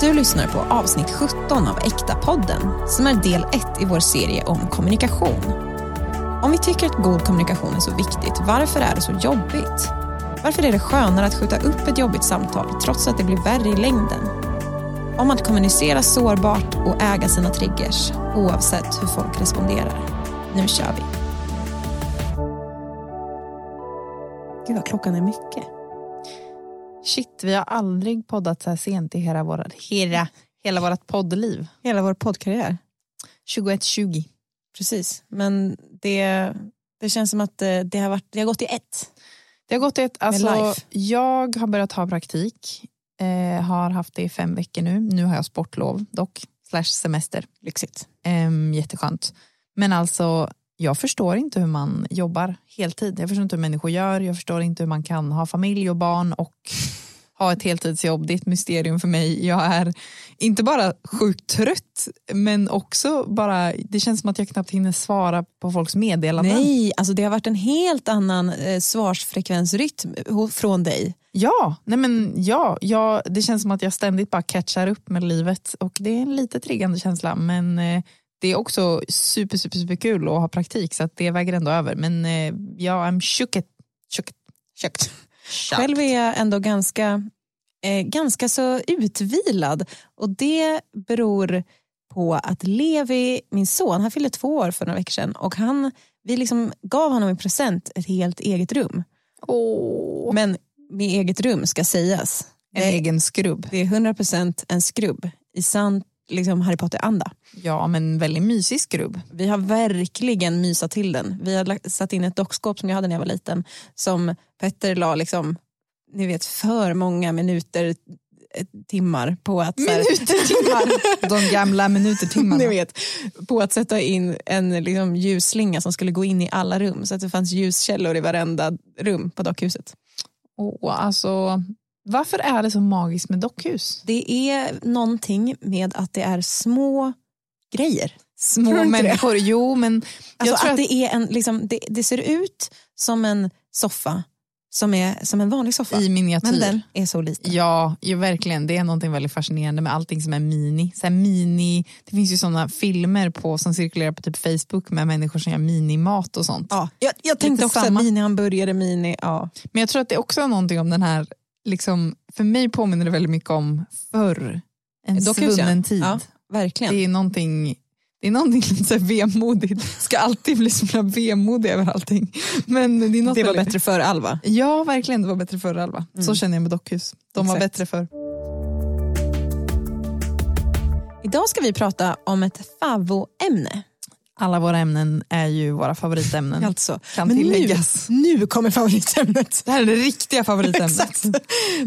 Du lyssnar på avsnitt 17 av Äkta-podden som är del 1 i vår serie om kommunikation. Om vi tycker att god kommunikation är så viktigt, varför är det så jobbigt? Varför är det skönare att skjuta upp ett jobbigt samtal trots att det blir värre i längden? Om att kommunicera sårbart och äga sina triggers oavsett hur folk responderar. Nu kör vi. Gud vad klockan är mycket. Shit, vi har aldrig poddat så här sent i hela, våra, hela, hela vårt poddliv. Hela vår poddkarriär. 21-20. Precis, men det, det känns som att eh, det har, varit, det har gått i ett. Det har gått i ett, alltså, jag har börjat ha praktik, eh, har haft det i fem veckor nu. Nu har jag sportlov dock, slash semester. Lyxigt. Eh, jätteskönt. Men alltså, jag förstår inte hur man jobbar heltid. Jag förstår inte hur människor gör, jag förstår inte hur man kan ha familj och barn och ha ett heltidsjobb. Det är ett mysterium för mig. Jag är inte bara sjukt trött, men också bara, det känns som att jag knappt hinner svara på folks meddelanden. Nej, alltså det har varit en helt annan eh, svarsfrekvensrytm ho- från dig. Ja, nej men ja, ja, det känns som att jag ständigt bara catchar upp med livet och det är en lite triggande känsla men eh, det är också super, super, super kul att ha praktik så att det väger ändå över. Men eh, ja, I'm shooked. shooked. Kökt. Själv är jag ändå ganska, eh, ganska så utvilad och det beror på att Levi, min son, han fyllde två år för några veckor sedan och han, vi liksom gav honom i present ett helt eget rum. Åh, Men med eget rum ska sägas. en Det, egen skrubb. det är 100% en skrubb i sann liksom Harry Potter-anda. Ja, men väldigt mysig skrubb. Vi har verkligen mysat till den. Vi har satt in ett dockskåp som jag hade när jag var liten som Petter la liksom, ni vet för många minuter, eh, timmar på att så här, timmar, De gamla minutertimmarna. ni vet, på att sätta in en liksom, ljusslinga som skulle gå in i alla rum så att det fanns ljuskällor i varenda rum på dockhuset. Åh, alltså, varför är det så magiskt med dockhus? Det är någonting med att det är små grejer. Små inte det? människor. Jo, men Alltså att, att det, är en, liksom, det, det ser ut som en soffa som är som en vanlig soffa. i miniatyr. men den är så liten. Ja, ju verkligen. Det är någonting väldigt fascinerande med allting som är mini. Så mini det finns ju sådana filmer på, som cirkulerar på typ Facebook med människor som gör minimat och sånt. Ja, jag, jag tänkte också mini-hamburgare, mini... Ja. Men jag tror att det också är någonting om den här, liksom, för mig påminner det väldigt mycket om förr. En svunnen tid. Ja, verkligen. Det är någonting det är någonting lite så vemodigt. Ska alltid bli så himla vemodig över allting. Men det, är något det var väldigt- bättre för Alva. Ja, verkligen. Det var bättre förr, Alva. Så Mm. känner jag med dockhus. De var Exakt. bättre förr. Idag ska vi prata om ett favvoämne. Alla våra ämnen är ju våra favoritämnen. Alltså. kan Men nu, tilläggas. nu kommer favoritämnet. Det här är det riktiga favoritämnet.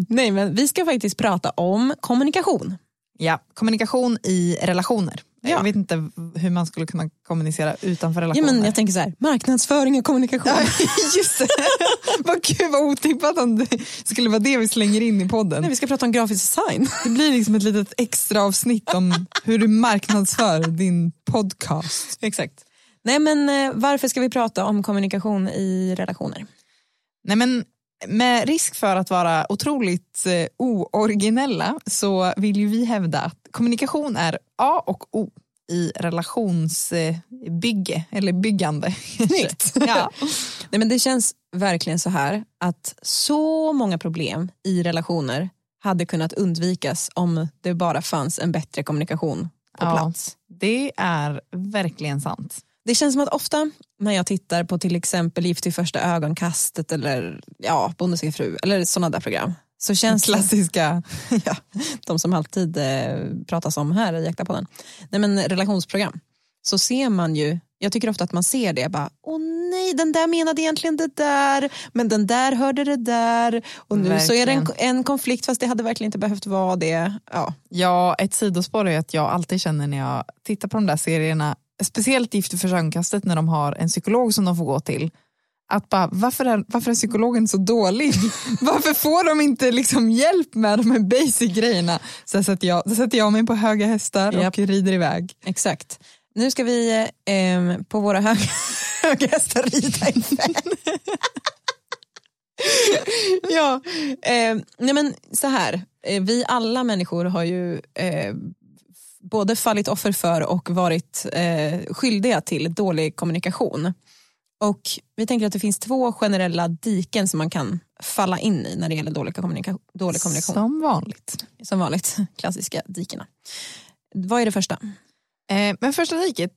Nej, men vi ska faktiskt prata om kommunikation. Ja, kommunikation i relationer. Ja. Jag vet inte hur man skulle kunna kommunicera utanför Ja, relationer. men jag tänker så här, marknadsföring och kommunikation. Just det. vad kul, vad otippat om det skulle vara det vi slänger in i podden. Nej, vi ska prata om grafisk design. Det blir liksom ett litet extra avsnitt om hur du marknadsför din podcast. Exakt. Nej, men eh, varför ska vi prata om kommunikation i relationer? Nej, men med risk för att vara otroligt eh, ooriginella så vill ju vi hävda att kommunikation är A och O i relationsbygge eller byggande. Snyggt. ja. Nej, men det känns verkligen så här att så många problem i relationer hade kunnat undvikas om det bara fanns en bättre kommunikation på Ja. plats. Det är verkligen sant. Det känns som att ofta när jag tittar på till exempel Gift i första ögonkastet eller ja, Bonde söker fru eller sådana där program så känns Klassiska. ja, de som alltid eh, pratas om här i Jäktarpodden. Nej men relationsprogram. Så ser man ju, jag tycker ofta att man ser det, bara åh nej den där menade egentligen det där, men den där hörde det där och nu så är det en, Verkligen. en konflikt fast det hade verkligen inte behövt vara det. Ja. Ja, ett sidospår är att jag alltid känner när jag tittar på de där serierna, speciellt Gift i första ögonkastet när de har en psykolog som de får gå till, att bara, varför, är, varför är psykologen så dålig? varför får de inte liksom hjälp med de här basic grejerna? Så sätter jag, så sätter jag mig på höga hästar Japp. och rider iväg. Exakt. Nu ska vi eh, på våra höga, höga hästar rida iväg. ja, eh, nej men så här. Eh, vi alla människor har ju eh, både fallit offer för och varit eh, skyldiga till dålig kommunikation. Och vi tänker att det finns två generella diken som man kan falla in i när det gäller dålig, kommunika dålig kommunikation. Som vanligt. Som vanligt, klassiska dikena. Vad är det första? Eh, men första diket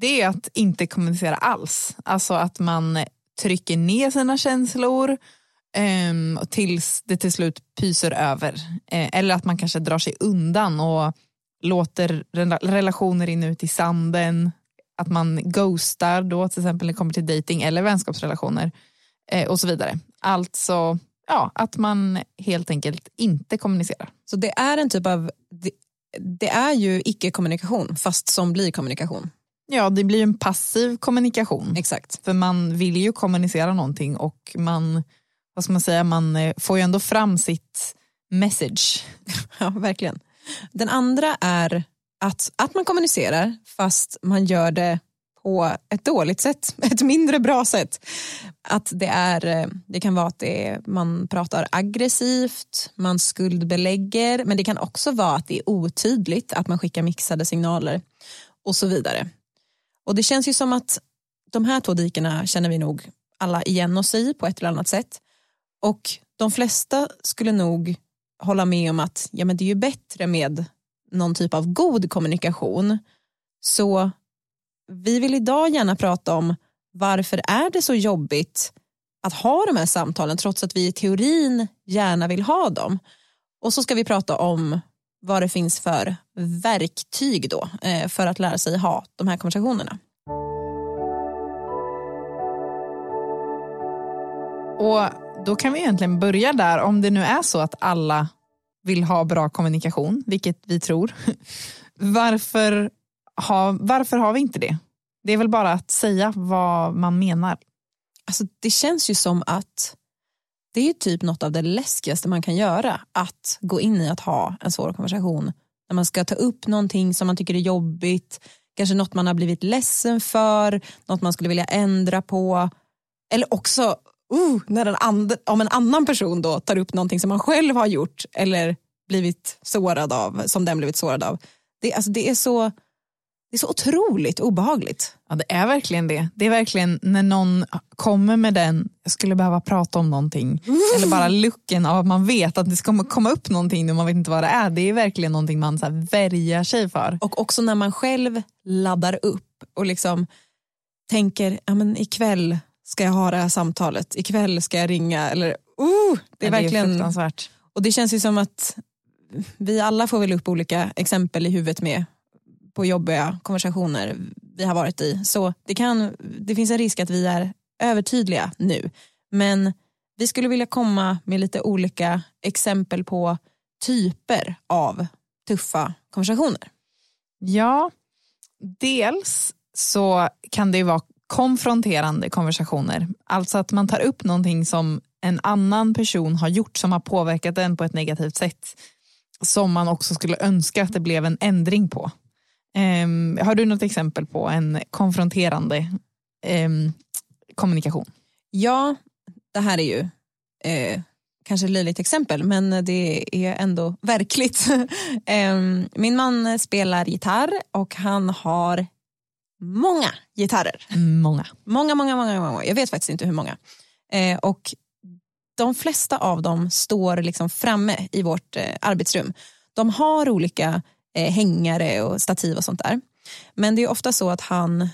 det är att inte kommunicera alls. Alltså att man trycker ner sina känslor eh, tills det till slut pyser över. Eh, eller att man kanske drar sig undan och låter relationer rinna ut i sanden. Att man ghostar då till exempel när det kommer till dating eller vänskapsrelationer eh, och så vidare. Alltså ja, att man helt enkelt inte kommunicerar. Så det är en typ av, det, är ju icke-kommunikation fast som blir kommunikation. Ja, det blir en passiv kommunikation. Exakt. För man vill ju kommunicera någonting och man, vad ska man säga, man eh, får ju ändå fram sitt message. Ja, verkligen. Den andra är att, att man kommunicerar fast man gör det på ett dåligt sätt, ett mindre bra sätt. Att det, är, eh, det kan vara att det man pratar aggressivt, man skuldbelägger, men det kan också vara att det är otydligt, att man skickar mixade signaler och så vidare. Och det känns ju som att de här två dikena känner vi nog alla igen oss i på ett eller annat sätt. Och de flesta skulle nog hålla med om att ja, men det är ju bättre med någon typ av god kommunikation. Så vi vill idag gärna prata om varför är det så jobbigt att ha de här samtalen trots att vi i teorin gärna vill ha dem. Och så ska vi prata om vad det finns för verktyg då eh, för att lära sig ha de här konversationerna. Och då kan vi egentligen börja där, om det nu är så att alla vill ha bra kommunikation, vilket vi tror. Varför, ha, varför har vi inte det? Det är väl bara att säga vad man menar. Alltså, det känns ju som att det är typ något av det läskigaste man kan göra. Att gå in i att ha en svår konversation. När man ska ta upp någonting som man tycker är jobbigt. Kanske något man har blivit ledsen för. Något man skulle vilja ändra på. Eller också uh, när en and, om en annan person då tar upp någonting som man själv har gjort. Eller blivit sårad av. Som den blivit sårad av. Det, alltså, det är så det är så otroligt obehagligt. Ja, det är verkligen det. Det är verkligen när någon kommer med den, jag skulle behöva prata om någonting, mm. eller bara looken av att man vet att det ska komma upp någonting och man vet inte vad det är. Det är verkligen någonting man så här värjar sig för. Och också när man själv laddar upp och liksom tänker, ja men ikväll ska jag ha det här samtalet, ikväll ska jag ringa, eller uh, det är ja, verkligen fruktansvärt. Och det känns ju som att vi alla får väl upp olika exempel i huvudet med på jobbiga konversationer vi har varit i. Så det, kan, det finns en risk att vi är övertydliga nu. Men vi skulle vilja komma med lite olika exempel på typer av tuffa konversationer. Ja, dels så kan det vara konfronterande konversationer. Alltså att man tar upp någonting som en annan person har gjort som har påverkat den på ett negativt sätt. Som man också skulle önska att det blev en ändring på. Um, har du något exempel på en konfronterande um, kommunikation? Ja, det här är ju eh, kanske ett löjligt exempel men det är ändå verkligt. um, min man spelar gitarr och han har många gitarrer. Många. Många, många, många. många. Jag vet faktiskt inte hur många. Eh, och de flesta av dem står liksom framme i vårt eh, arbetsrum. De har olika eh, hängare och stativ och sånt där. Men det är ofta så att han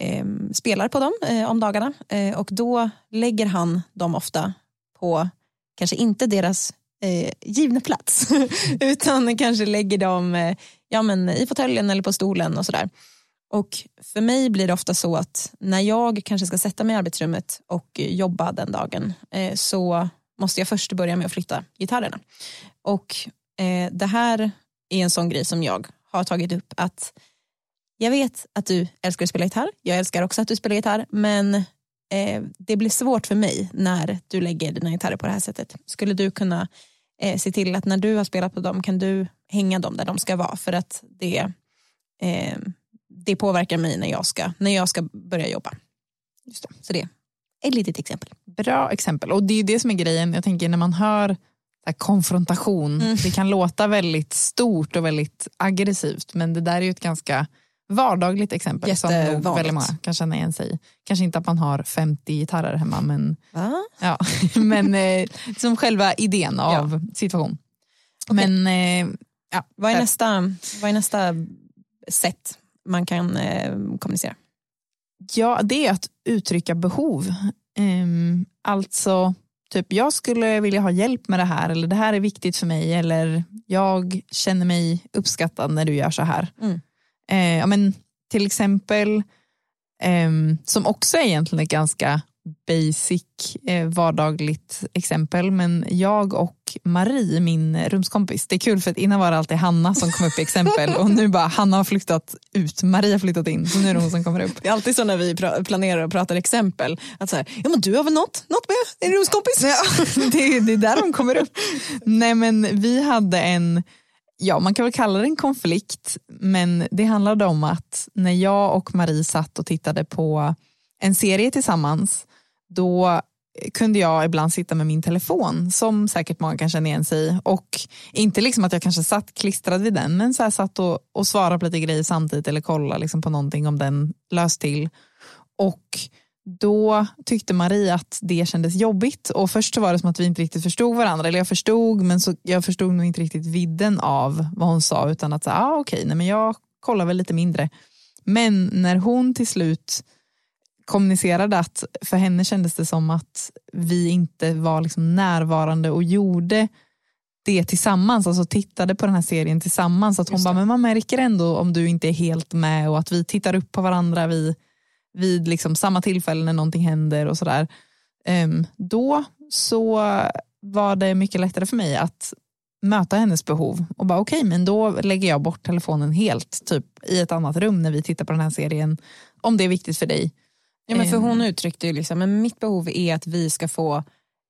eh, spelar på dem eh, om dagarna eh, och då lägger han dem ofta på, kanske inte deras eh, givna plats, utan kanske lägger dem eh, ja, men i fåtöljen eller på stolen och sådär. Och för mig blir det ofta så att när jag kanske ska sätta mig i arbetsrummet och jobba den dagen eh, så måste jag först börja med att flytta gitarrerna. Och eh, det här är en sån grej som jag har tagit upp att jag vet att du älskar att spela gitarr, jag älskar också att du spelar gitarr men eh, det blir svårt för mig när du lägger dina gitarrer på det här sättet. Skulle du kunna eh, se till att när du har spelat på dem kan du hänga dem där de ska vara för att det, eh, det påverkar mig när jag, ska, när jag ska börja jobba. Just det. Så det är Ett litet exempel. Bra exempel. Och det är det som är grejen. Jag tänker när man hör konfrontation, mm. det kan låta väldigt stort och väldigt aggressivt men det där är ju ett ganska vardagligt exempel som nog väldigt många kan känna igen sig i. Kanske inte att man har 50 gitarrer hemma men, ja, men eh, som själva idén av ja. situation. Okay. Men, eh, ja, vad, är nästa, vad är nästa sätt man kan eh, kommunicera? Ja, det är att uttrycka behov. Um, alltså, typ jag skulle vilja ha hjälp med det här eller det här är viktigt för mig eller jag känner mig uppskattad när du gör så här. Mm. Eh, ja, men, till exempel, eh, som också är egentligen ett ganska basic eh, vardagligt exempel men jag och Marie, min rumskompis, det är kul för att innan var det alltid Hanna som kom upp i exempel och nu bara Hanna har flyttat ut, Marie har flyttat in så nu är det hon som kommer upp. Det är alltid så när vi planerar och pratar exempel att så här, ja men du har väl något, något med en rumskompis? Ja, det, det är där de kommer upp. Nej men vi hade en ja, man kan väl kalla det en konflikt, men det handlade om att när jag och Marie satt och tittade på en serie tillsammans, då kunde jag ibland sitta med min telefon som säkert många kan känna igen sig i och inte liksom att jag kanske satt klistrad vid den men så här satt och, och svarade på lite grejer samtidigt eller kollade liksom på någonting om den löst till. Och då tyckte Marie att det kändes jobbigt och först var det som att vi inte riktigt förstod varandra. Eller jag förstod men så, jag förstod nog inte riktigt vidden av vad hon sa utan att säga, ah, okej, okay, men jag kollar väl lite mindre. Men när hon till slut kommunicerade att för henne kändes det som att vi inte var liksom närvarande och gjorde det tillsammans, alltså tittade på den här serien tillsammans. Att hon bara, men man märker ändå om du inte är helt med och att vi tittar upp på varandra, vi vid liksom samma tillfälle när någonting händer och sådär. Um, då så var det mycket lättare för mig att möta hennes behov och bara okej, okay, men då lägger jag bort telefonen helt typ i ett annat rum när vi tittar på den här serien om det är viktigt för dig. Ja, men för hon ehm. uttryckte ju liksom, men mitt behov är att vi ska få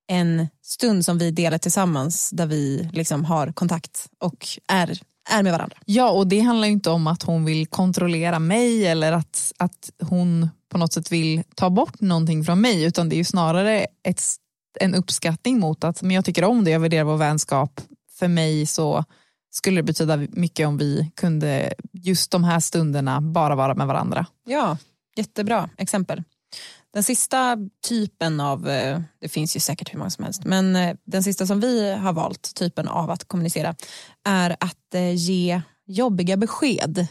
en stund som vi delar tillsammans där vi liksom har kontakt och är är med varandra. Ja, och det handlar inte om att hon vill kontrollera mig eller att, att hon på något sätt vill ta bort någonting från mig, utan det är ju snarare ett, en uppskattning mot att men jag tycker om det, jag värderar vår vänskap. För mig så skulle det betyda mycket om vi kunde just de här stunderna bara vara med varandra. Ja, jättebra exempel. Den sista typen av, eh, det finns ju säkert hur många som helst, men eh, den sista som vi har valt, typen av att kommunicera, är att eh, ge jobbiga besked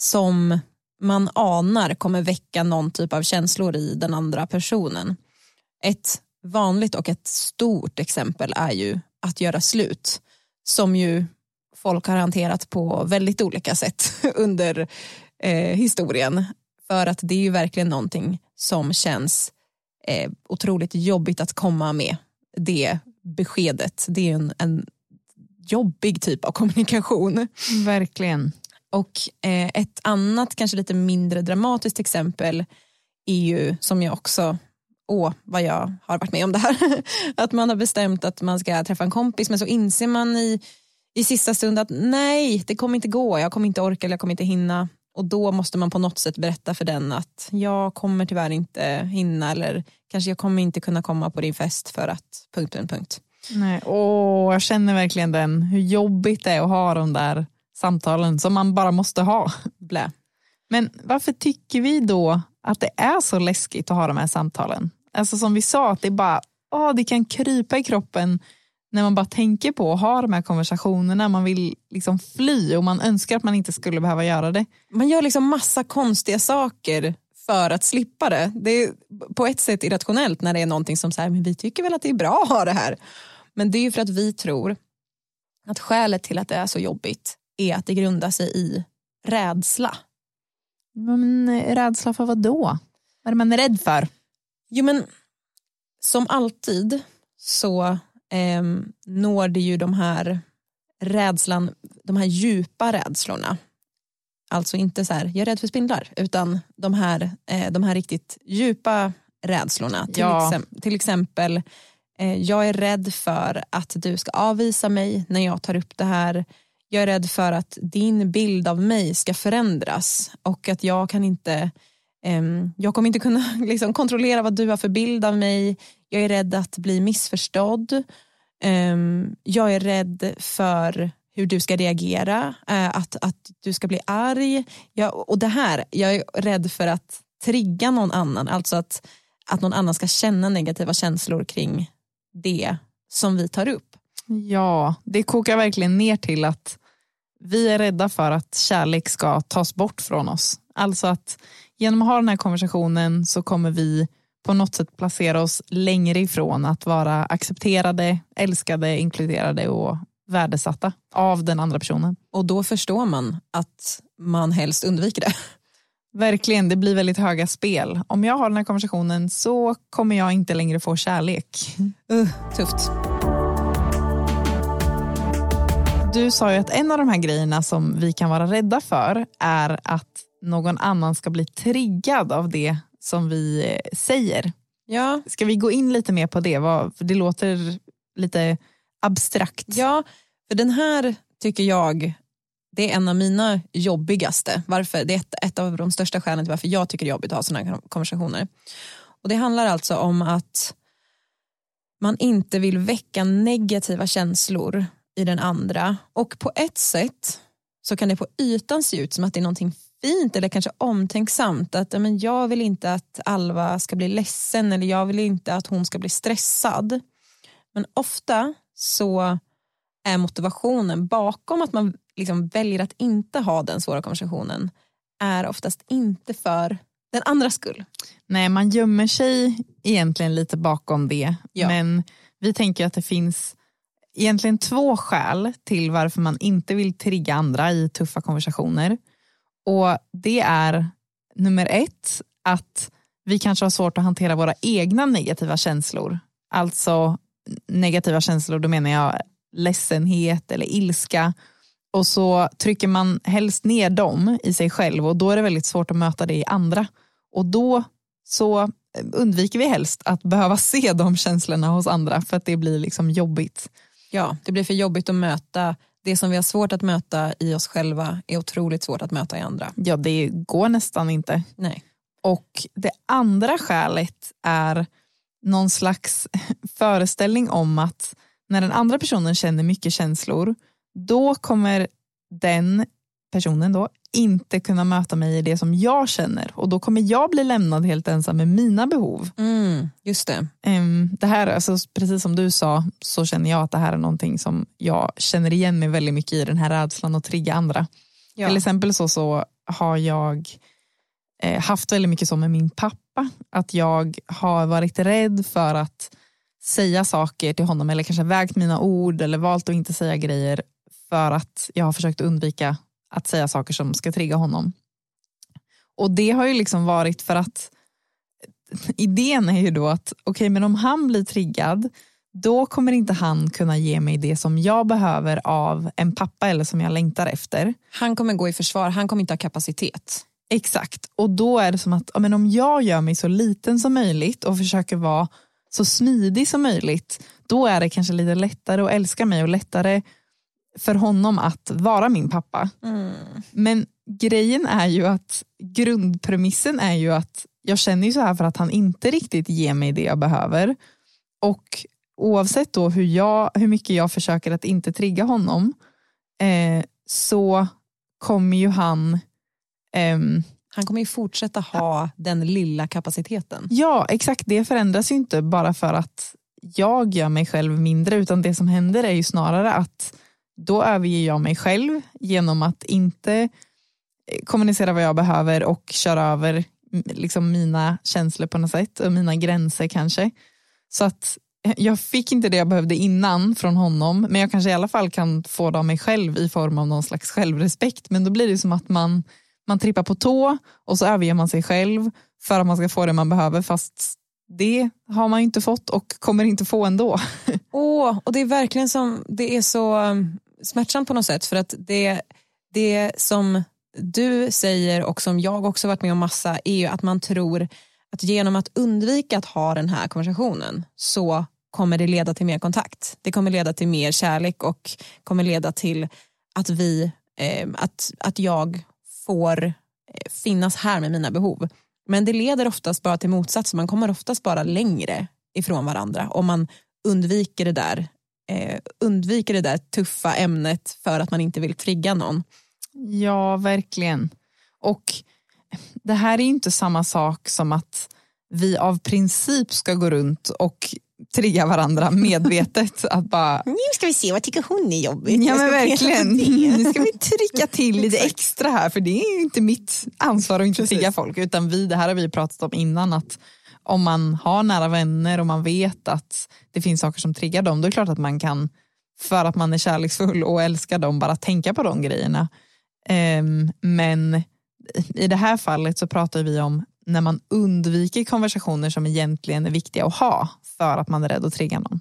som man anar kommer väcka någon typ av känslor i den andra personen. Ett vanligt och ett stort exempel är ju att göra slut, som ju folk har hanterat på väldigt olika sätt under eh, historien. För att det är ju verkligen någonting som känns eh, otroligt jobbigt att komma med. Det beskedet, det är en, en jobbig typ av kommunikation. Verkligen. Och eh, ett annat, kanske lite mindre dramatiskt exempel är ju, som jag också, åh vad jag har varit med om det här, att man har bestämt att man ska träffa en kompis men så inser man i, i sista stund att nej, det kommer inte gå, jag kommer inte orka eller jag kommer inte hinna. Och då måste man på något sätt berätta för den att jag kommer tyvärr inte hinna eller kanske jag kommer inte kunna komma på din fest för att punkt, punkt, punkt. Nej, åh, jag känner verkligen den, hur jobbigt det är att ha de där samtalen som man bara måste ha. Blä. Men varför tycker vi då att det är så läskigt att ha de här samtalen? Alltså som vi sa, att det bara, åh, det kan krypa i kroppen när man bara tänker på att ha de här konversationerna, man vill liksom fly och man önskar att man inte skulle behöva göra det. Man gör liksom massa konstiga saker för att slippa det. Det är på ett sätt irrationellt när det är någonting som säger men vi tycker väl att det är bra att ha det här. Men det är för att vi tror att skälet till att det är så jobbigt är att det grundar sig i rädsla. Men rädsla för vad då? Vad är man rädd för? Jo men som alltid så eh, når det ju de här rädslan, de här djupa rädslorna. Alltså inte så här, jag är rädd för spindlar, utan de här, eh, de här riktigt djupa rädslorna. Till, ja. exempel, till exempel eh, jag är rädd för att du ska avvisa mig när jag tar upp det här. Jag är rädd för att din bild av mig ska förändras och att jag kan inte ehm, jag kommer inte kunna liksom, kontrollera vad du har för bild av mig. Jag är rädd att bli missförstådd. Ehm, jag är rädd för hur du ska reagera, eh, att, att du ska bli arg. Jag, och det här, jag är rädd för att trigga någon annan, alltså att, att någon annan ska känna negativa känslor kring det som vi tar upp. Ja, det kokar verkligen ner till att vi är rädda för att kärlek ska tas bort från oss. Alltså att genom att ha den här konversationen så kommer vi på något sätt placera oss längre ifrån att vara accepterade, älskade, inkluderade och värdesatta av den andra personen. Och då förstår man att man helst undviker det. Verkligen, det blir väldigt höga spel. Om jag har den här konversationen så kommer jag inte längre få kärlek. Uh, tufft. Du sa ju att en av de här grejerna som vi kan vara rädda för är att någon annan ska bli triggad av det som vi eh, säger. Ja. Ska vi gå in lite mer på det? Det låter lite abstrakt. Ja, för den här tycker jag det är en av mina jobbigaste. Varför? Det är ett, ett av de största skälen till varför jag tycker det är jobbigt att ha sådana här konversationer. Och Det handlar alltså om att man inte vill väcka negativa känslor i den andra. Och på ett sätt så kan det på ytan se ut som att det är någonting fint eller kanske omtänksamt. Att men jag vill inte att Alva ska bli ledsen eller jag vill inte att hon ska bli stressad. Men ofta så är motivationen bakom att man liksom väljer att inte ha den svåra konversationen är oftast inte för den andra skull. Nej, man gömmer sig egentligen lite bakom det. Ja. Men vi tänker att det finns egentligen två skäl till varför man inte vill trigga andra i tuffa konversationer. Och Det är nummer ett, att vi kanske har svårt att hantera våra egna negativa känslor. Alltså negativa känslor, då menar jag ledsenhet eller ilska. Och så trycker man helst ner dem i sig själv och då är det väldigt svårt att möta det i andra. Och då så undviker vi helst att behöva se de känslorna hos andra för att det blir liksom jobbigt. Ja, det blir för jobbigt att möta det som vi har svårt att möta i oss själva är otroligt svårt att möta i andra. Ja, det går nästan inte. Nej. Och det andra skälet är någon slags föreställning om att när den andra personen känner mycket känslor, då kommer den personen då inte kunna möta mig i det som jag känner och då kommer jag bli lämnad helt ensam med mina behov. Mm, just det. Um, det här, alltså, precis som du sa så känner jag att det här är någonting som jag känner igen mig väldigt mycket i den här rädslan att trigga andra. Ja. Till exempel så, så har jag eh, haft väldigt mycket så med min pappa att jag har varit rädd för att säga saker till honom eller kanske vägt mina ord eller valt att inte säga grejer för att jag har försökt undvika att säga saker som ska trigga honom. Och det har ju liksom varit för att idén är ju då att okej okay, men om han blir triggad då kommer inte han kunna ge mig det som jag behöver av en pappa eller som jag längtar efter. Han kommer gå i försvar, han kommer inte ha kapacitet. Exakt, och då är det som att men om jag gör mig så liten som möjligt och försöker vara så smidig som möjligt, då är det kanske lite lättare att älska mig och lättare för honom att vara min pappa. Mm. Men grejen är ju att grundpremissen är ju att jag känner ju så här för att han inte riktigt ger mig det jag behöver. Och oavsett då hur, jag, hur mycket jag försöker att inte trigga honom eh, så kommer ju han ehm, han kommer ju fortsätta ha den lilla kapaciteten. Ja, exakt. Det förändras ju inte bara för att jag gör mig själv mindre, utan det som händer är ju snarare att då överger jag mig själv genom att inte eh, kommunicera vad jag behöver och köra över liksom mina känslor på något sätt och mina gränser kanske. Så att eh, jag fick inte det jag behövde innan från honom men jag kanske i alla fall kan få det av mig själv i form av någon slags självrespekt men då blir det som att man man trippar på tå och så överger man sig själv för att man ska få det man behöver fast det har man inte fått och kommer inte få ändå. oh, och det är verkligen som, det är så smärtsamt på något sätt för att det, det som du säger och som jag också varit med om massa är ju att man tror att genom att undvika att ha den här konversationen så kommer det leda till mer kontakt. Det kommer leda till mer kärlek och kommer leda till att vi, eh, att, att jag får eh, finnas här med mina behov. Men det leder oftast bara till motsatsen. Man kommer oftast bara längre ifrån varandra om man undviker det där eh, undviker det där tuffa ämnet för att man inte vill trigga någon. Ja, verkligen. Och det här är inte samma sak som att vi av princip ska gå runt och trigga varandra medvetet. att bara, Nu ska vi se, vad tycker hon är jobbigt? ja men verkligen, nu ska vi trycka till lite extra här för det är ju inte mitt ansvar att inte Precis. trigga folk. Utan vi, det här har vi pratat om innan att om man har nära vänner och man vet att det finns saker som triggar dem, då är det klart att man kan, för att man är kärleksfull och älskar dem, bara tänka på de grejerna. Ehm, men i det här fallet så pratar vi om när man undviker konversationer som egentligen är viktiga att ha för att man är rädd att trigga någon.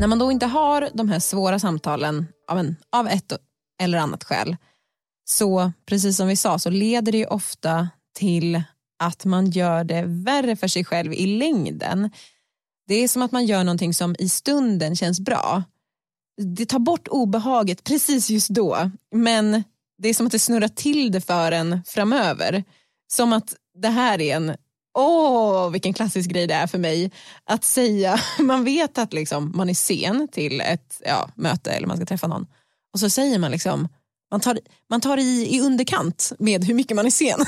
När man då inte har de här svåra samtalen av, en, av ett eller annat skäl så precis som vi sa så leder det ju ofta till att man gör det värre för sig själv i längden. Det är som att man gör någonting som i stunden känns bra. Det tar bort obehaget precis just då men det är som att det snurrar till det för en framöver. Som att det här är en Åh, vilken klassisk grej det är för mig att säga. Man vet att liksom, man är sen till ett ja, möte eller man ska träffa någon. Och så säger man liksom, man tar, man tar i, i underkant med hur mycket man är sen.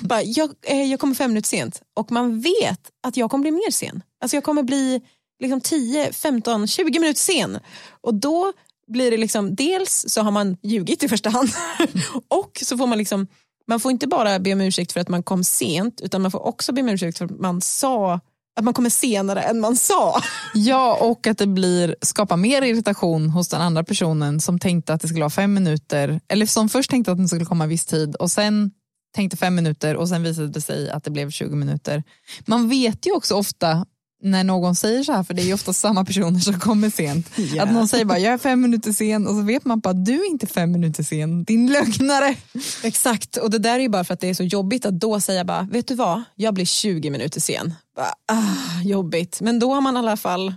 Bara, jag, eh, jag kommer fem minuter sent och man vet att jag kommer bli mer sen. Alltså jag kommer bli liksom 10, 15, 20 minuter sen. Och då blir det liksom, dels så har man ljugit i första hand och så får man liksom man får inte bara be om ursäkt för att man kom sent utan man får också be om ursäkt för att man sa att man kommer senare än man sa. Ja, och att det blir, skapar mer irritation hos den andra personen som tänkte att det skulle vara fem minuter, eller som först tänkte att den skulle komma en viss tid och sen tänkte fem minuter och sen visade det sig att det blev 20 minuter. Man vet ju också ofta när någon säger så här, för det är ju ofta samma personer som kommer sent, Ja. att någon säger bara jag är fem minuter sen och så vet man bara att du är inte fem minuter sen, din lögnare. Exakt, och det där är ju bara för att det är så jobbigt att då säga bara, vet du vad, jag blir 20 minuter sen. Bara, ah, jobbigt, men då har man i alla fall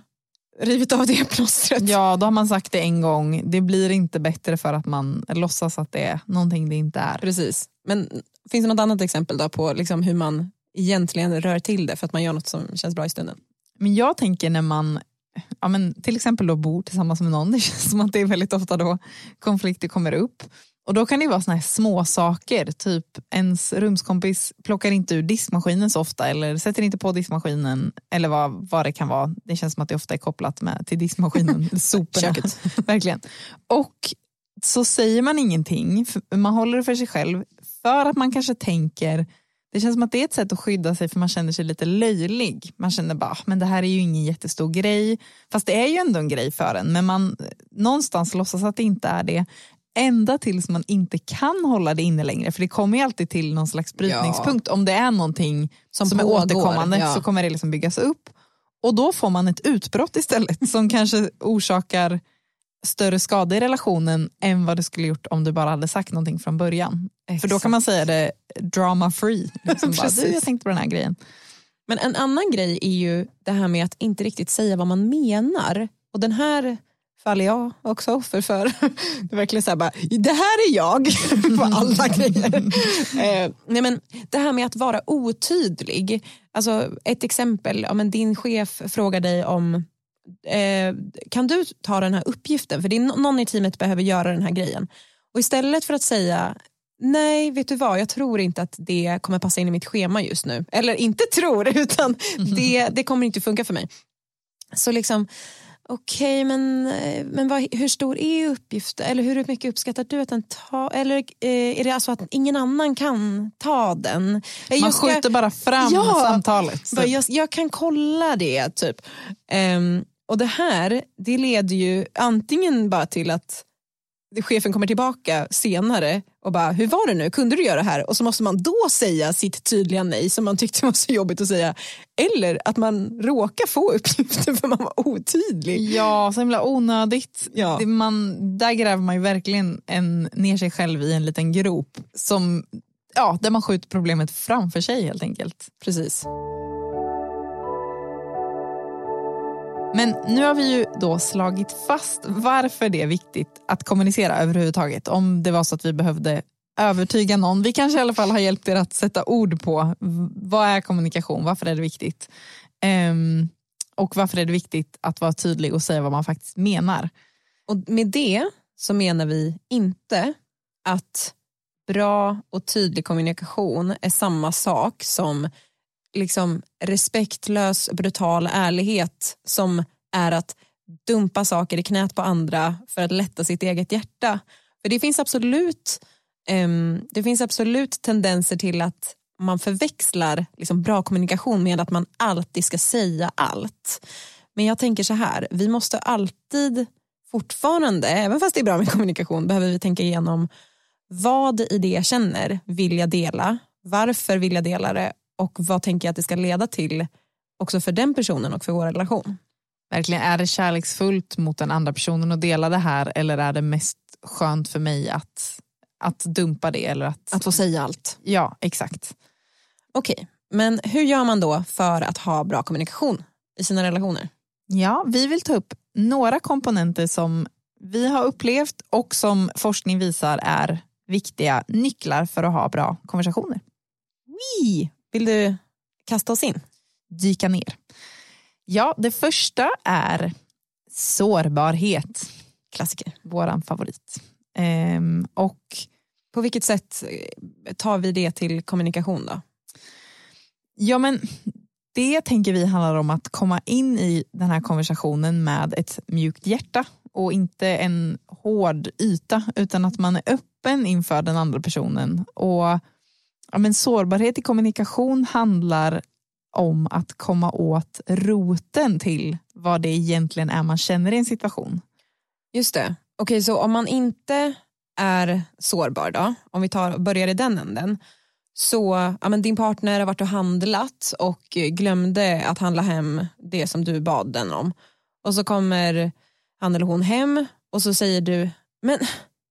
rivit av det plåstret. Ja, då har man sagt det en gång, det blir inte bättre för att man låtsas att det är någonting det inte är. Precis, men finns det något annat exempel då på liksom hur man egentligen rör till det för att man gör något som känns bra i stunden? Men jag tänker när man ja, men till exempel då bor tillsammans med någon, det känns som att det är väldigt ofta då konflikter kommer upp. Och då kan det vara såna här små saker, typ ens rumskompis plockar inte ur diskmaskinen så ofta eller sätter inte på diskmaskinen eller vad, vad det kan vara. Det känns som att det ofta är kopplat med, till diskmaskinen, soporna. Verkligen. Och så säger man ingenting, man håller det för sig själv för att man kanske tänker det känns som att det är ett sätt att skydda sig för man känner sig lite löjlig. Man känner bara, "Ah, men det här är ju ingen jättestor grej. Fast det är ju ändå en grej för en. Men man någonstans låtsas att det inte är det. Ända tills man inte kan hålla det inne längre. För det kommer ju alltid till någon slags brytningspunkt. Om det är någonting Som som, är återkommande ja. så kommer det liksom byggas upp. Och då får man ett utbrott istället som kanske orsakar större skada i relationen än vad det skulle gjort om du bara hade sagt någonting från början. För då kan man säga det drama free. Liksom bara, du, jag tänkte på den här grejen. Men en annan grej är ju det här med att inte riktigt säga vad man menar. Och den här faller jag också offer för. Det är verkligen så här bara, det här är jag på alla grejer. Eh, nej men, det här med att vara otydlig. Alltså ett exempel, ja, men din chef frågar dig om eh, kan du ta den här uppgiften? För det är nå- någon i teamet behöver göra den här grejen. Och istället för att säga nej, vet du vad, jag tror inte att det kommer passa in i mitt schema just nu. Eller inte tror, utan det, det kommer inte funka för mig. Så liksom, okej, men, eh, men vad, hur stor är uppgiften? Eller hur mycket uppskattar du att den tar? Eller eh, är det alltså att ingen annan kan ta den? Eh, Man jag ska- skjuter bara fram Ja, samtalet. bara, jag, jag kan kolla det, typ. Ehm, och det här, det leder ju antingen bara till att chefen kommer tillbaka senare och bara, hur var det nu, kunde du göra det här? Och så måste man då säga sitt tydliga nej som man tyckte var så jobbigt att säga. Eller att man råkar få uppgifter för man var otydlig. Ja, så himla onödigt. Ja. Det, man, där gräver man ju verkligen en, ner sig själv i en liten grop som, ja, där man skjuter problemet framför sig helt enkelt. Precis. Men nu har vi ju då slagit fast varför det är viktigt att kommunicera överhuvudtaget. Om det var så att vi behövde övertyga någon. Vi kanske i alla fall har hjälpt er att sätta ord på vad är kommunikation, varför är det viktigt? Um, och varför är det viktigt att vara tydlig och säga vad man faktiskt menar. Och med det så menar vi inte att bra och tydlig kommunikation är samma sak som liksom respektlös brutal ärlighet som är att dumpa saker i knät på andra för att lätta sitt eget hjärta. För det finns absolut um, det finns absolut tendenser till att man förväxlar liksom bra kommunikation med att man alltid ska säga allt. Men jag tänker så här, vi måste alltid fortfarande, även fast det är bra med kommunikation, behöver vi tänka igenom vad i det jag känner vill jag dela, varför vill jag dela det och vad tänker jag att det ska leda till också för den personen och för vår relation. Verkligen, är det kärleksfullt mot den andra personen att dela det här eller är det mest skönt för mig att, att dumpa det? Eller att, att få säga allt. Ja, exakt. Okej, okay. men hur gör man då för att ha bra kommunikation i sina relationer? Ja, vi vill ta upp några komponenter som vi har upplevt och som forskning visar är viktiga nycklar för att ha bra konversationer. Wee! Vill du kasta oss in? Dyka ner. Ja, det första är sårbarhet. Klassiker. Våran favorit. Ehm, och på vilket sätt eh, tar vi det till kommunikation då? Ja men det tänker vi handlar om att komma in i den här konversationen med ett mjukt hjärta och inte en hård yta utan att man är öppen inför den andra personen. Och ja, men Sårbarhet i kommunikation handlar om att komma åt roten till vad det egentligen är man känner i en situation. Just det. Okej, okay, så om man inte är sårbar då, om vi tar, börjar i den änden, så ja, men din partner har varit och handlat och glömde att handla hem det som du bad den om. Och så kommer han eller hon hem och så säger du, men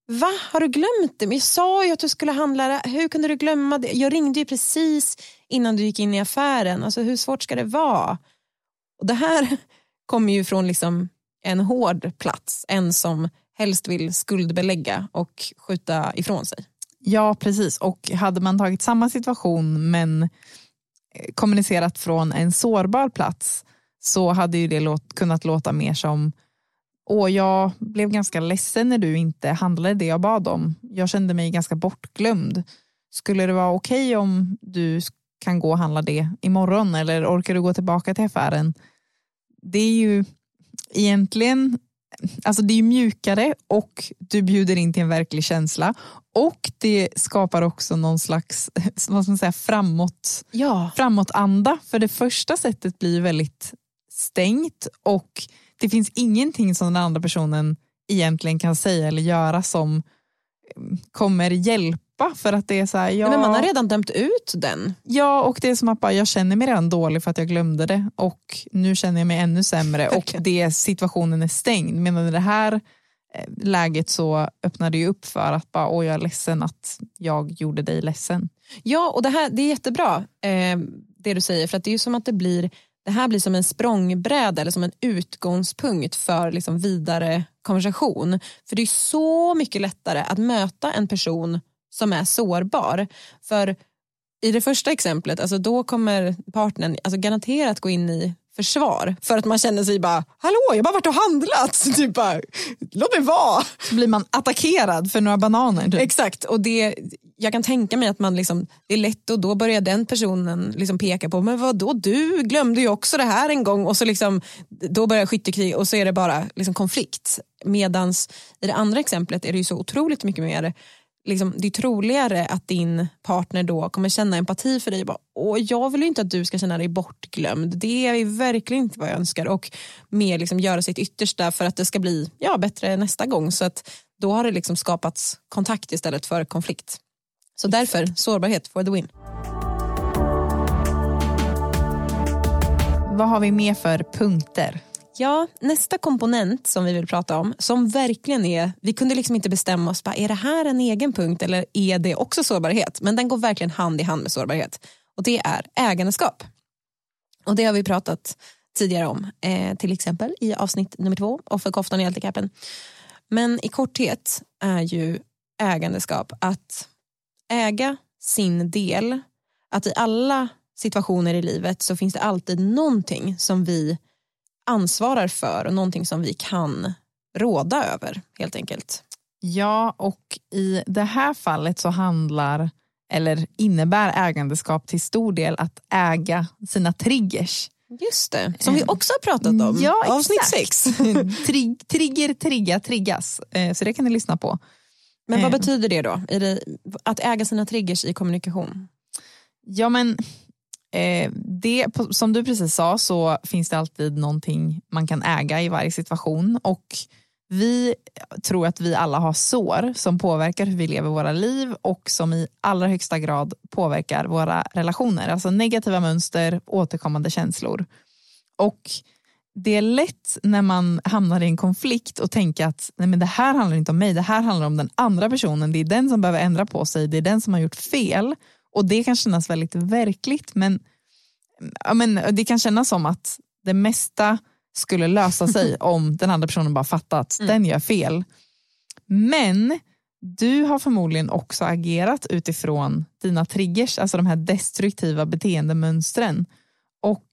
va, har du glömt det? Men jag sa ju att du skulle handla det. Hur kunde du glömma det? Jag ringde ju precis innan du gick in i affären. Alltså hur svårt ska det vara? Och det här kommer ju från liksom en hård plats, en som helst vill skuldbelägga och skjuta ifrån sig. Ja, precis. Och hade man tagit samma situation men eh, kommunicerat från en sårbar plats så hade ju det låt, kunnat låta mer som Åh, jag blev ganska ledsen när du inte handlade det jag bad om. Jag kände mig ganska bortglömd. Skulle det vara okej okay om du kan gå och handla det imorgon eller orkar du gå tillbaka till affären? Det är ju egentligen alltså det är mjukare och du bjuder in till en verklig känsla och det skapar också någon slags vad ska man säga, framåt, ja. framåtanda. För det första sättet blir väldigt stängt och det finns ingenting som den andra personen egentligen kan säga eller göra som kommer hjälpa för att det är så här, ja, Nej, men man har redan dömt ut den. Ja och det är som att bara, jag känner mig redan dålig för att jag glömde det och nu känner jag mig ännu sämre och det, situationen är stängd. Men i det här eh, läget så öppnar det ju upp för att bara, åh jag är ledsen att jag gjorde dig ledsen. Ja och det här det är jättebra eh, det du säger för att det är ju som att det blir det här blir som en språngbräda eller som en utgångspunkt för liksom vidare konversation. För det är så mycket lättare att möta en person som är sårbar. För i det första exemplet, alltså då kommer partnern alltså garanterat gå in i försvar för att man känner sig bara, hallå jag har bara varit och handlat, typ bara, låt mig vara. Så blir man attackerad för några bananer. Typ. Exakt, och det, jag kan tänka mig att man liksom, det är lätt och då börjar den personen liksom peka på, men vad då du glömde ju också det här en gång och så liksom, då börjar skyttekrig och så är det bara liksom konflikt. Medans i det andra exemplet är det ju så otroligt mycket mer liksom, det är troligare att din partner då kommer känna empati för dig. Och bara, Åh, jag vill inte att du ska känna dig bortglömd. Det är verkligen inte vad jag önskar. Och mer liksom göra sitt yttersta för att det ska bli ja, bättre nästa gång. Så att då har det liksom skapats kontakt istället för konflikt. Så därför sårbarhet for the win. Vad har vi mer för punkter? Ja, nästa komponent som vi vill prata om, som verkligen är, vi kunde liksom inte bestämma oss, bara, är det här en egen punkt eller är det också sårbarhet? Men den går verkligen hand i hand med sårbarhet och det är ägandeskap. Och det har vi pratat tidigare om, eh, till exempel i avsnitt nummer två, offerkoftan i hjältekappen. Men i korthet är ju ägandeskap att äga sin del, att i alla situationer i livet så finns det alltid någonting som vi ansvarar för och någonting som vi kan råda över helt enkelt. Ja, och i det här fallet så handlar eller innebär ägandeskap till stor del att äga sina triggers. Just det, som vi också har pratat om. Ja, Avsnitt exakt. sex. Trig, trigger, trigga, triggas. Eh, Så det kan ni lyssna på. Men vad Eh. betyder det då? Det att äga sina triggers i kommunikation? Ja men eh, det, som du precis sa så finns det alltid någonting man kan äga i varje situation och vi tror att vi alla har sår som påverkar hur vi lever våra liv och som i allra högsta grad påverkar våra relationer. Alltså negativa mönster, återkommande känslor. Och det är lätt när man hamnar i en konflikt och tänka att nej men det här handlar inte om mig, det här handlar om den andra personen. Det är den som behöver ändra på sig, det är den som har gjort fel. Och det kan kännas väldigt verkligt men, ja, men det kan kännas som att det mesta skulle lösa sig om den andra personen bara fattat den gör fel. Men du har förmodligen också agerat utifrån dina triggers, alltså de här destruktiva beteendemönstren. Och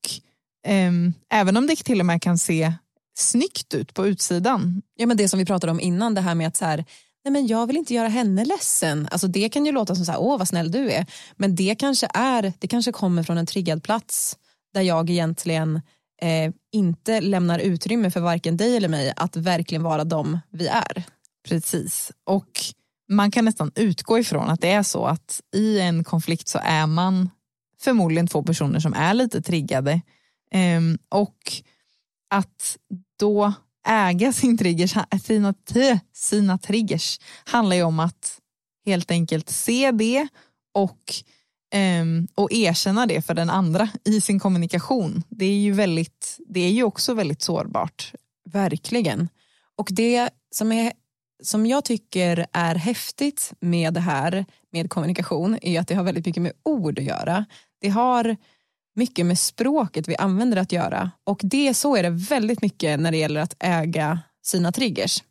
även om det till och med kan se snyggt ut på utsidan. Ja, men det som vi pratade om innan, det här med att så här, nej men jag vill inte göra henne ledsen. Alltså det kan ju låta som så här, åh vad snäll du är. Men det kanske är, det kanske kommer från en triggad plats där jag egentligen eh, inte lämnar utrymme för varken dig eller mig att verkligen vara de vi är. Precis. Och man kan nästan utgå ifrån att det är så att i en konflikt så är man förmodligen två personer som är lite triggade. Ehm, och att då äga sin triggers, sina, sina triggers handlar ju om att helt enkelt se det och, ehm, och erkänna det för den andra i sin kommunikation. Det är ju, väldigt, det är ju också väldigt sårbart. Verkligen. Och det som, är, som jag tycker är häftigt med det här med kommunikation är att det har väldigt mycket med ord att göra. Det har mycket med språket vi använder att göra och det så är det väldigt mycket när det gäller att äga sina triggers.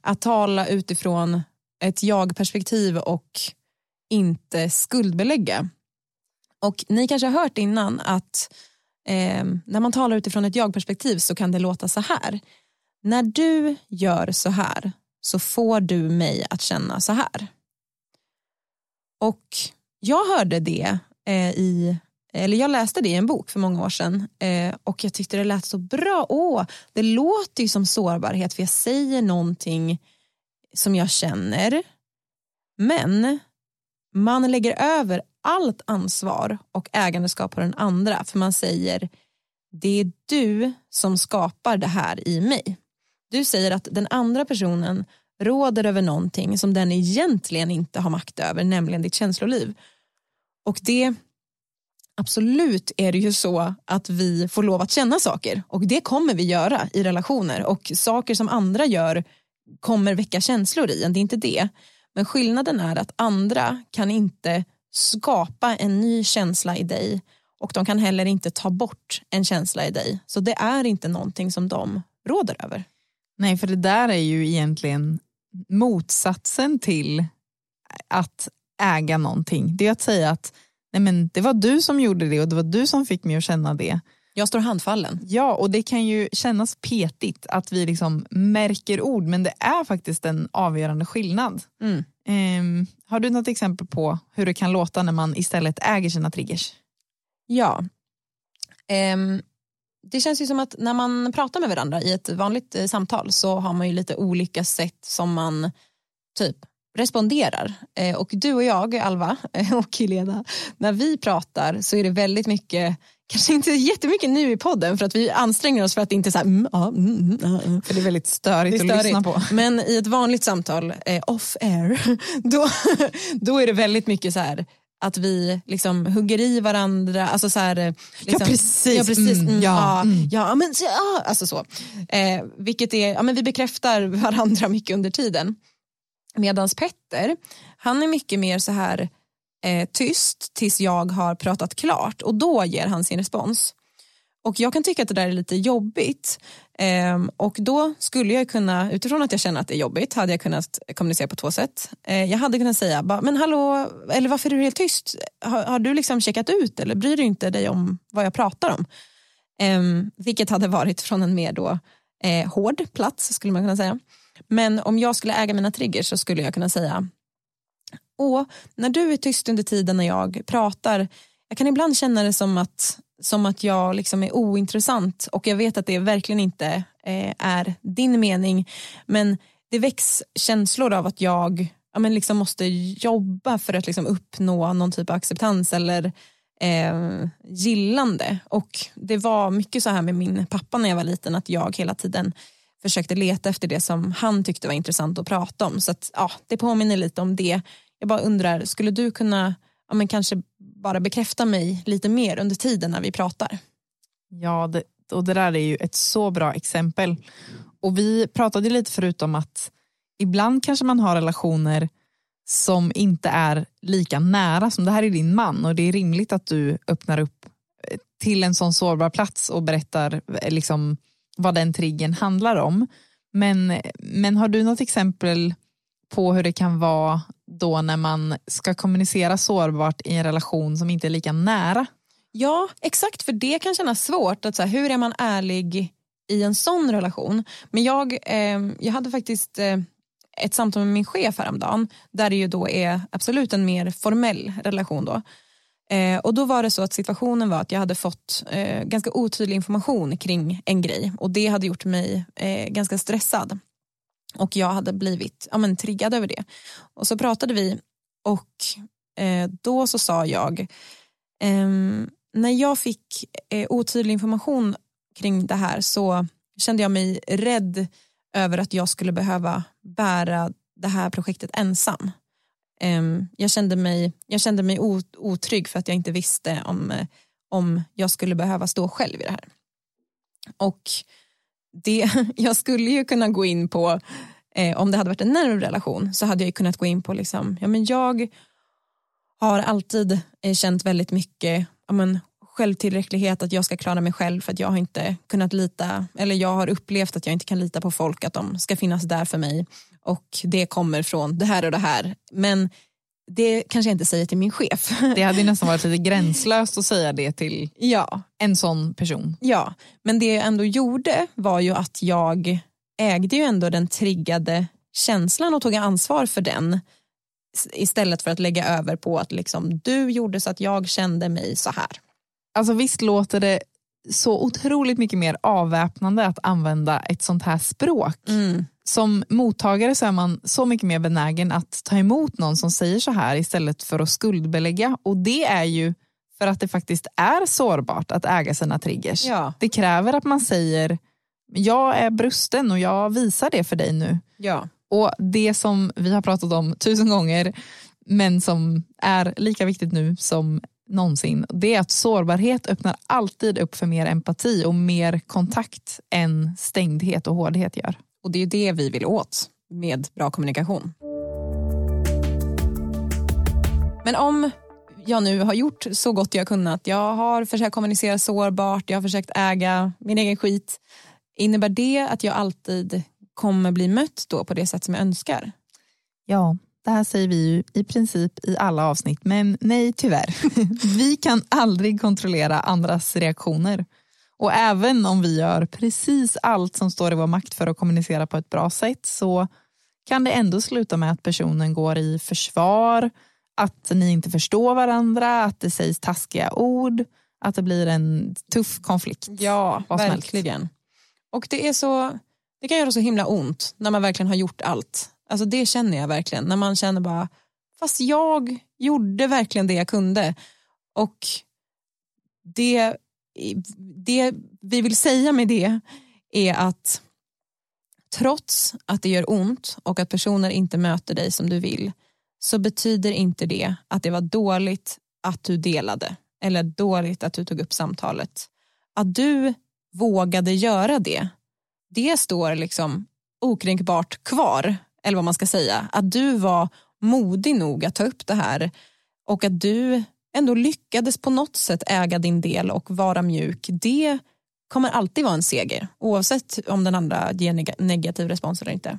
Att tala utifrån ett jag-perspektiv och inte skuldbelägga. Och ni kanske har hört innan att eh, när man talar utifrån ett jag-perspektiv så kan det låta så här. När du gör så här så får du mig att känna så här. Och jag hörde det eh, i, eller jag läste det i en bok för många år sedan eh, och jag tyckte det lät så bra. Åh, det låter ju som sårbarhet för jag säger någonting som jag känner. Men man lägger över allt ansvar och ägandeskap på den andra för man säger det är du som skapar det här i mig. Du säger att den andra personen råder över någonting som den egentligen inte har makt över, nämligen ditt känsloliv. Och det, absolut är det ju så att vi får lov att känna saker och det kommer vi göra i relationer och saker som andra gör kommer väcka känslor i en, det är inte det. Men skillnaden är att andra kan inte skapa en ny känsla i dig och de kan heller inte ta bort en känsla i dig. Så det är inte någonting som de råder över. Nej, för det där är ju egentligen motsatsen till att äga någonting. Det är att säga att nej men, det var du som gjorde det och det var du som fick mig att känna det. Jag står handfallen. Ja, och det kan ju kännas petigt att vi liksom märker ord, men det är faktiskt en avgörande skillnad. Mm. Ehm, har du något exempel på hur det kan låta när man istället äger sina triggers? Ja. Ehm, det känns ju som att när man pratar med varandra i ett vanligt eh, samtal så har man ju lite olika sätt som man typ responderar. Eh, och du och jag, Alva eh, och Helena, när vi pratar så är det väldigt mycket Kanske inte jättemycket nu i podden för att vi anstränger oss för att inte så här, mm, ja, mm, mm, ja, ja. För det är väldigt störigt är att lyssna på. Men i ett vanligt samtal, eh, off air, då, då är det väldigt mycket så här att vi liksom hugger i varandra. Alltså så här, liksom, precis. Ja, precis. Mm, Mm, ja, ja, mm. ja, men, så- ja, alltså så. Eh, vilket är, ja, men vi bekräftar varandra mycket under tiden. Medans Petter, han är mycket mer så här eh, tyst tills jag har pratat klart och då ger han sin respons. Och jag kan tycka att det där är lite jobbigt. eh, och då skulle jag kunna, utifrån att jag känner att det är jobbigt, hade jag kunnat kommunicera på två sätt. Eh, jag hade kunnat säga, bara, men hallå, eller varför är du helt tyst? Har, har du liksom checkat ut eller bryr du inte dig om vad jag pratar om? Eh, vilket hade varit från en mer då, eh, hård plats skulle man kunna säga. Men om jag skulle äga mina triggers så skulle jag kunna säga, åh, när du är tyst under tiden när jag pratar, jag kan ibland känna det som att som att jag liksom är ointressant och jag vet att det verkligen inte eh, är din mening. Men det väcks känslor av att jag ja, men liksom måste jobba för att liksom uppnå någon typ av acceptans eller eh, gillande. Och det var mycket så här med min pappa när jag var liten att jag hela tiden försökte leta efter det som han tyckte var intressant att prata om så att, ja, det påminner lite om det. Jag bara undrar, skulle du kunna ja, men kanske bara bekräfta mig lite mer under tiden när vi pratar. Ja, det, och det där är ju ett så bra exempel. Och vi pratade lite förut om att ibland kanske man har relationer som inte är lika nära som det här är din man och det är rimligt att du öppnar upp till en sån sårbar plats och berättar eh, liksom vad den triggen handlar om. Men, men har du något exempel på hur det kan vara då när man ska kommunicera sårbart i en relation som inte är lika nära. Ja, exakt, för det kan kännas svårt. Att så här, hur är man ärlig i en sån relation? Men jag, eh, jag hade faktiskt eh, ett samtal med min chef häromdagen där det ju då är absolut en mer formell relation. Då. Eh, och då var det så att situationen var att jag hade fått eh, ganska otydlig information kring en grej och det hade gjort mig eh, ganska stressad. Och jag hade blivit ja, men, triggad över det. Och så pratade vi och eh, då så sa jag, eh, när jag fick eh, otydlig information kring det här så kände jag mig rädd över att jag skulle behöva bära det här projektet ensam. Ehm, jag kände mig, jag kände mig otrygg för att jag inte visste om, eh, om jag skulle behöva stå själv i det här. Och det, jag skulle ju kunna gå in på, eh, om det hade varit en närmare relation, så hade jag kunnat gå in på, liksom, ja, men jag har alltid eh, känt väldigt mycket ja, men, självtillräcklighet, att jag ska klara mig själv för att jag har inte kunnat lita, eller jag har upplevt att jag inte kan lita på folk, att de ska finnas där för mig och det kommer från det här och det här. Men det kanske jag inte säger till min chef. Det hade nästan varit lite gränslöst att säga det till ja. en sån person. Ja, men det jag ändå gjorde var ju att jag ägde ju ändå den triggade känslan och tog ansvar för den istället för att lägga över på att liksom, du gjorde så att jag kände mig så här. Alltså visst låter det så otroligt mycket mer avväpnande att använda ett sånt här språk. Mm som mottagare så är man så mycket mer benägen att ta emot någon som säger så här istället för att skuldbelägga. Och det är ju för att det faktiskt är sårbart att äga sina triggers. Ja. Det kräver att man säger jag är brusten och jag visar det för dig nu. Ja. Och det som vi har pratat om tusen gånger men som är lika viktigt nu som någonsin, det är att sårbarhet öppnar alltid upp för mer empati och mer kontakt än stängdhet och hårdhet gör. Och det är det vi vill åt med bra kommunikation. Men om jag nu har gjort så gott jag kunnat, jag har försökt kommunicera sårbart, jag har försökt äga min egen skit. Innebär det att jag alltid kommer bli mött då på det sätt som jag önskar? Ja, det här säger vi ju i princip i alla avsnitt, men nej tyvärr. vi kan aldrig kontrollera andras reaktioner. Och även om vi gör precis allt som står i vår makt för att kommunicera på ett bra sätt så kan det ändå sluta med att personen går i försvar, att ni inte förstår varandra, att det sägs taskiga ord, att det blir en tuff konflikt. Ja, verkligen. Och det, är så, det kan göra så himla ont när man verkligen har gjort allt. Alltså det känner jag verkligen, när man känner bara, fast jag gjorde verkligen det jag kunde. Och det det vi vill säga med det är att trots att det gör ont och att personer inte möter dig som du vill så betyder inte det att det var dåligt att du delade eller dåligt att du tog upp samtalet. Att du vågade göra det, det står liksom okränkbart kvar, eller vad man ska säga. Att du var modig nog att ta upp det här och att du ändå lyckades på något sätt äga din del och vara mjuk, det kommer alltid vara en seger oavsett om den andra ger neg negativ respons eller inte.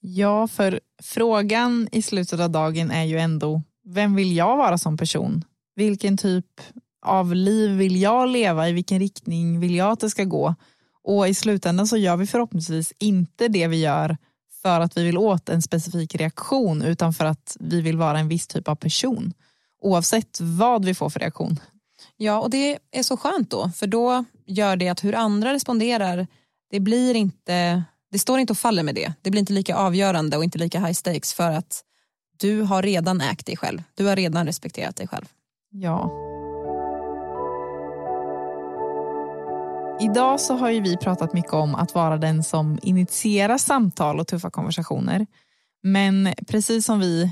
Ja, för frågan i slutet av dagen är ju ändå vem vill jag vara som person? Vilken typ av liv vill jag leva? I vilken riktning vill jag att det ska gå? Och i slutändan så gör vi förhoppningsvis inte det vi gör för att vi vill åt en specifik reaktion utan för att vi vill vara en viss typ av person. Oavsett vad vi får för reaktion. Ja, och det är så skönt då, för då gör det att hur andra responderar, det blir inte, det står inte och faller med det. Det blir inte lika avgörande och inte lika high stakes för att du har redan ägt dig själv. Du har redan respekterat dig själv. Ja. Idag så har ju vi pratat mycket om att vara den som initierar samtal och tuffa konversationer. Men precis som vi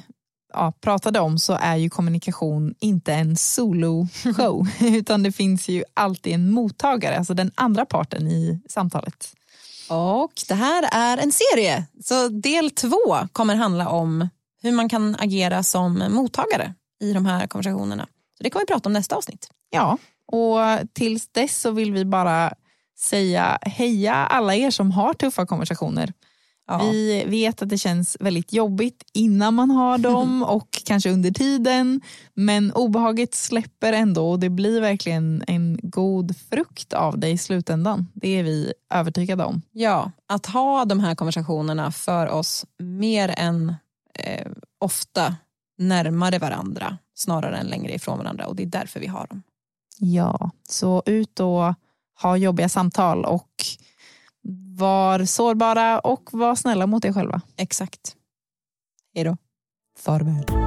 ja, pratade om så är ju kommunikation inte en solo-show utan det finns ju alltid en mottagare, alltså den andra parten i samtalet. Och det här är en serie, så del två kommer handla om hur man kan agera som mottagare i de här konversationerna. Så Det kommer vi prata om nästa avsnitt. Ja, och tills dess så vill vi bara säga heja alla er som har tuffa konversationer. Ja. Vi vet att det känns väldigt jobbigt innan man har dem och kanske under tiden. Men obehaget släpper ändå och det blir verkligen en god frukt av det i slutändan. Det är vi övertygade om. Ja, att ha de här konversationerna för oss mer än eh, ofta närmare varandra snarare än längre ifrån varandra och det är därför vi har dem. Ja, så ut och ha jobbiga samtal och var sårbara och var snälla mot er själva. Exakt. Hej då. Farväl.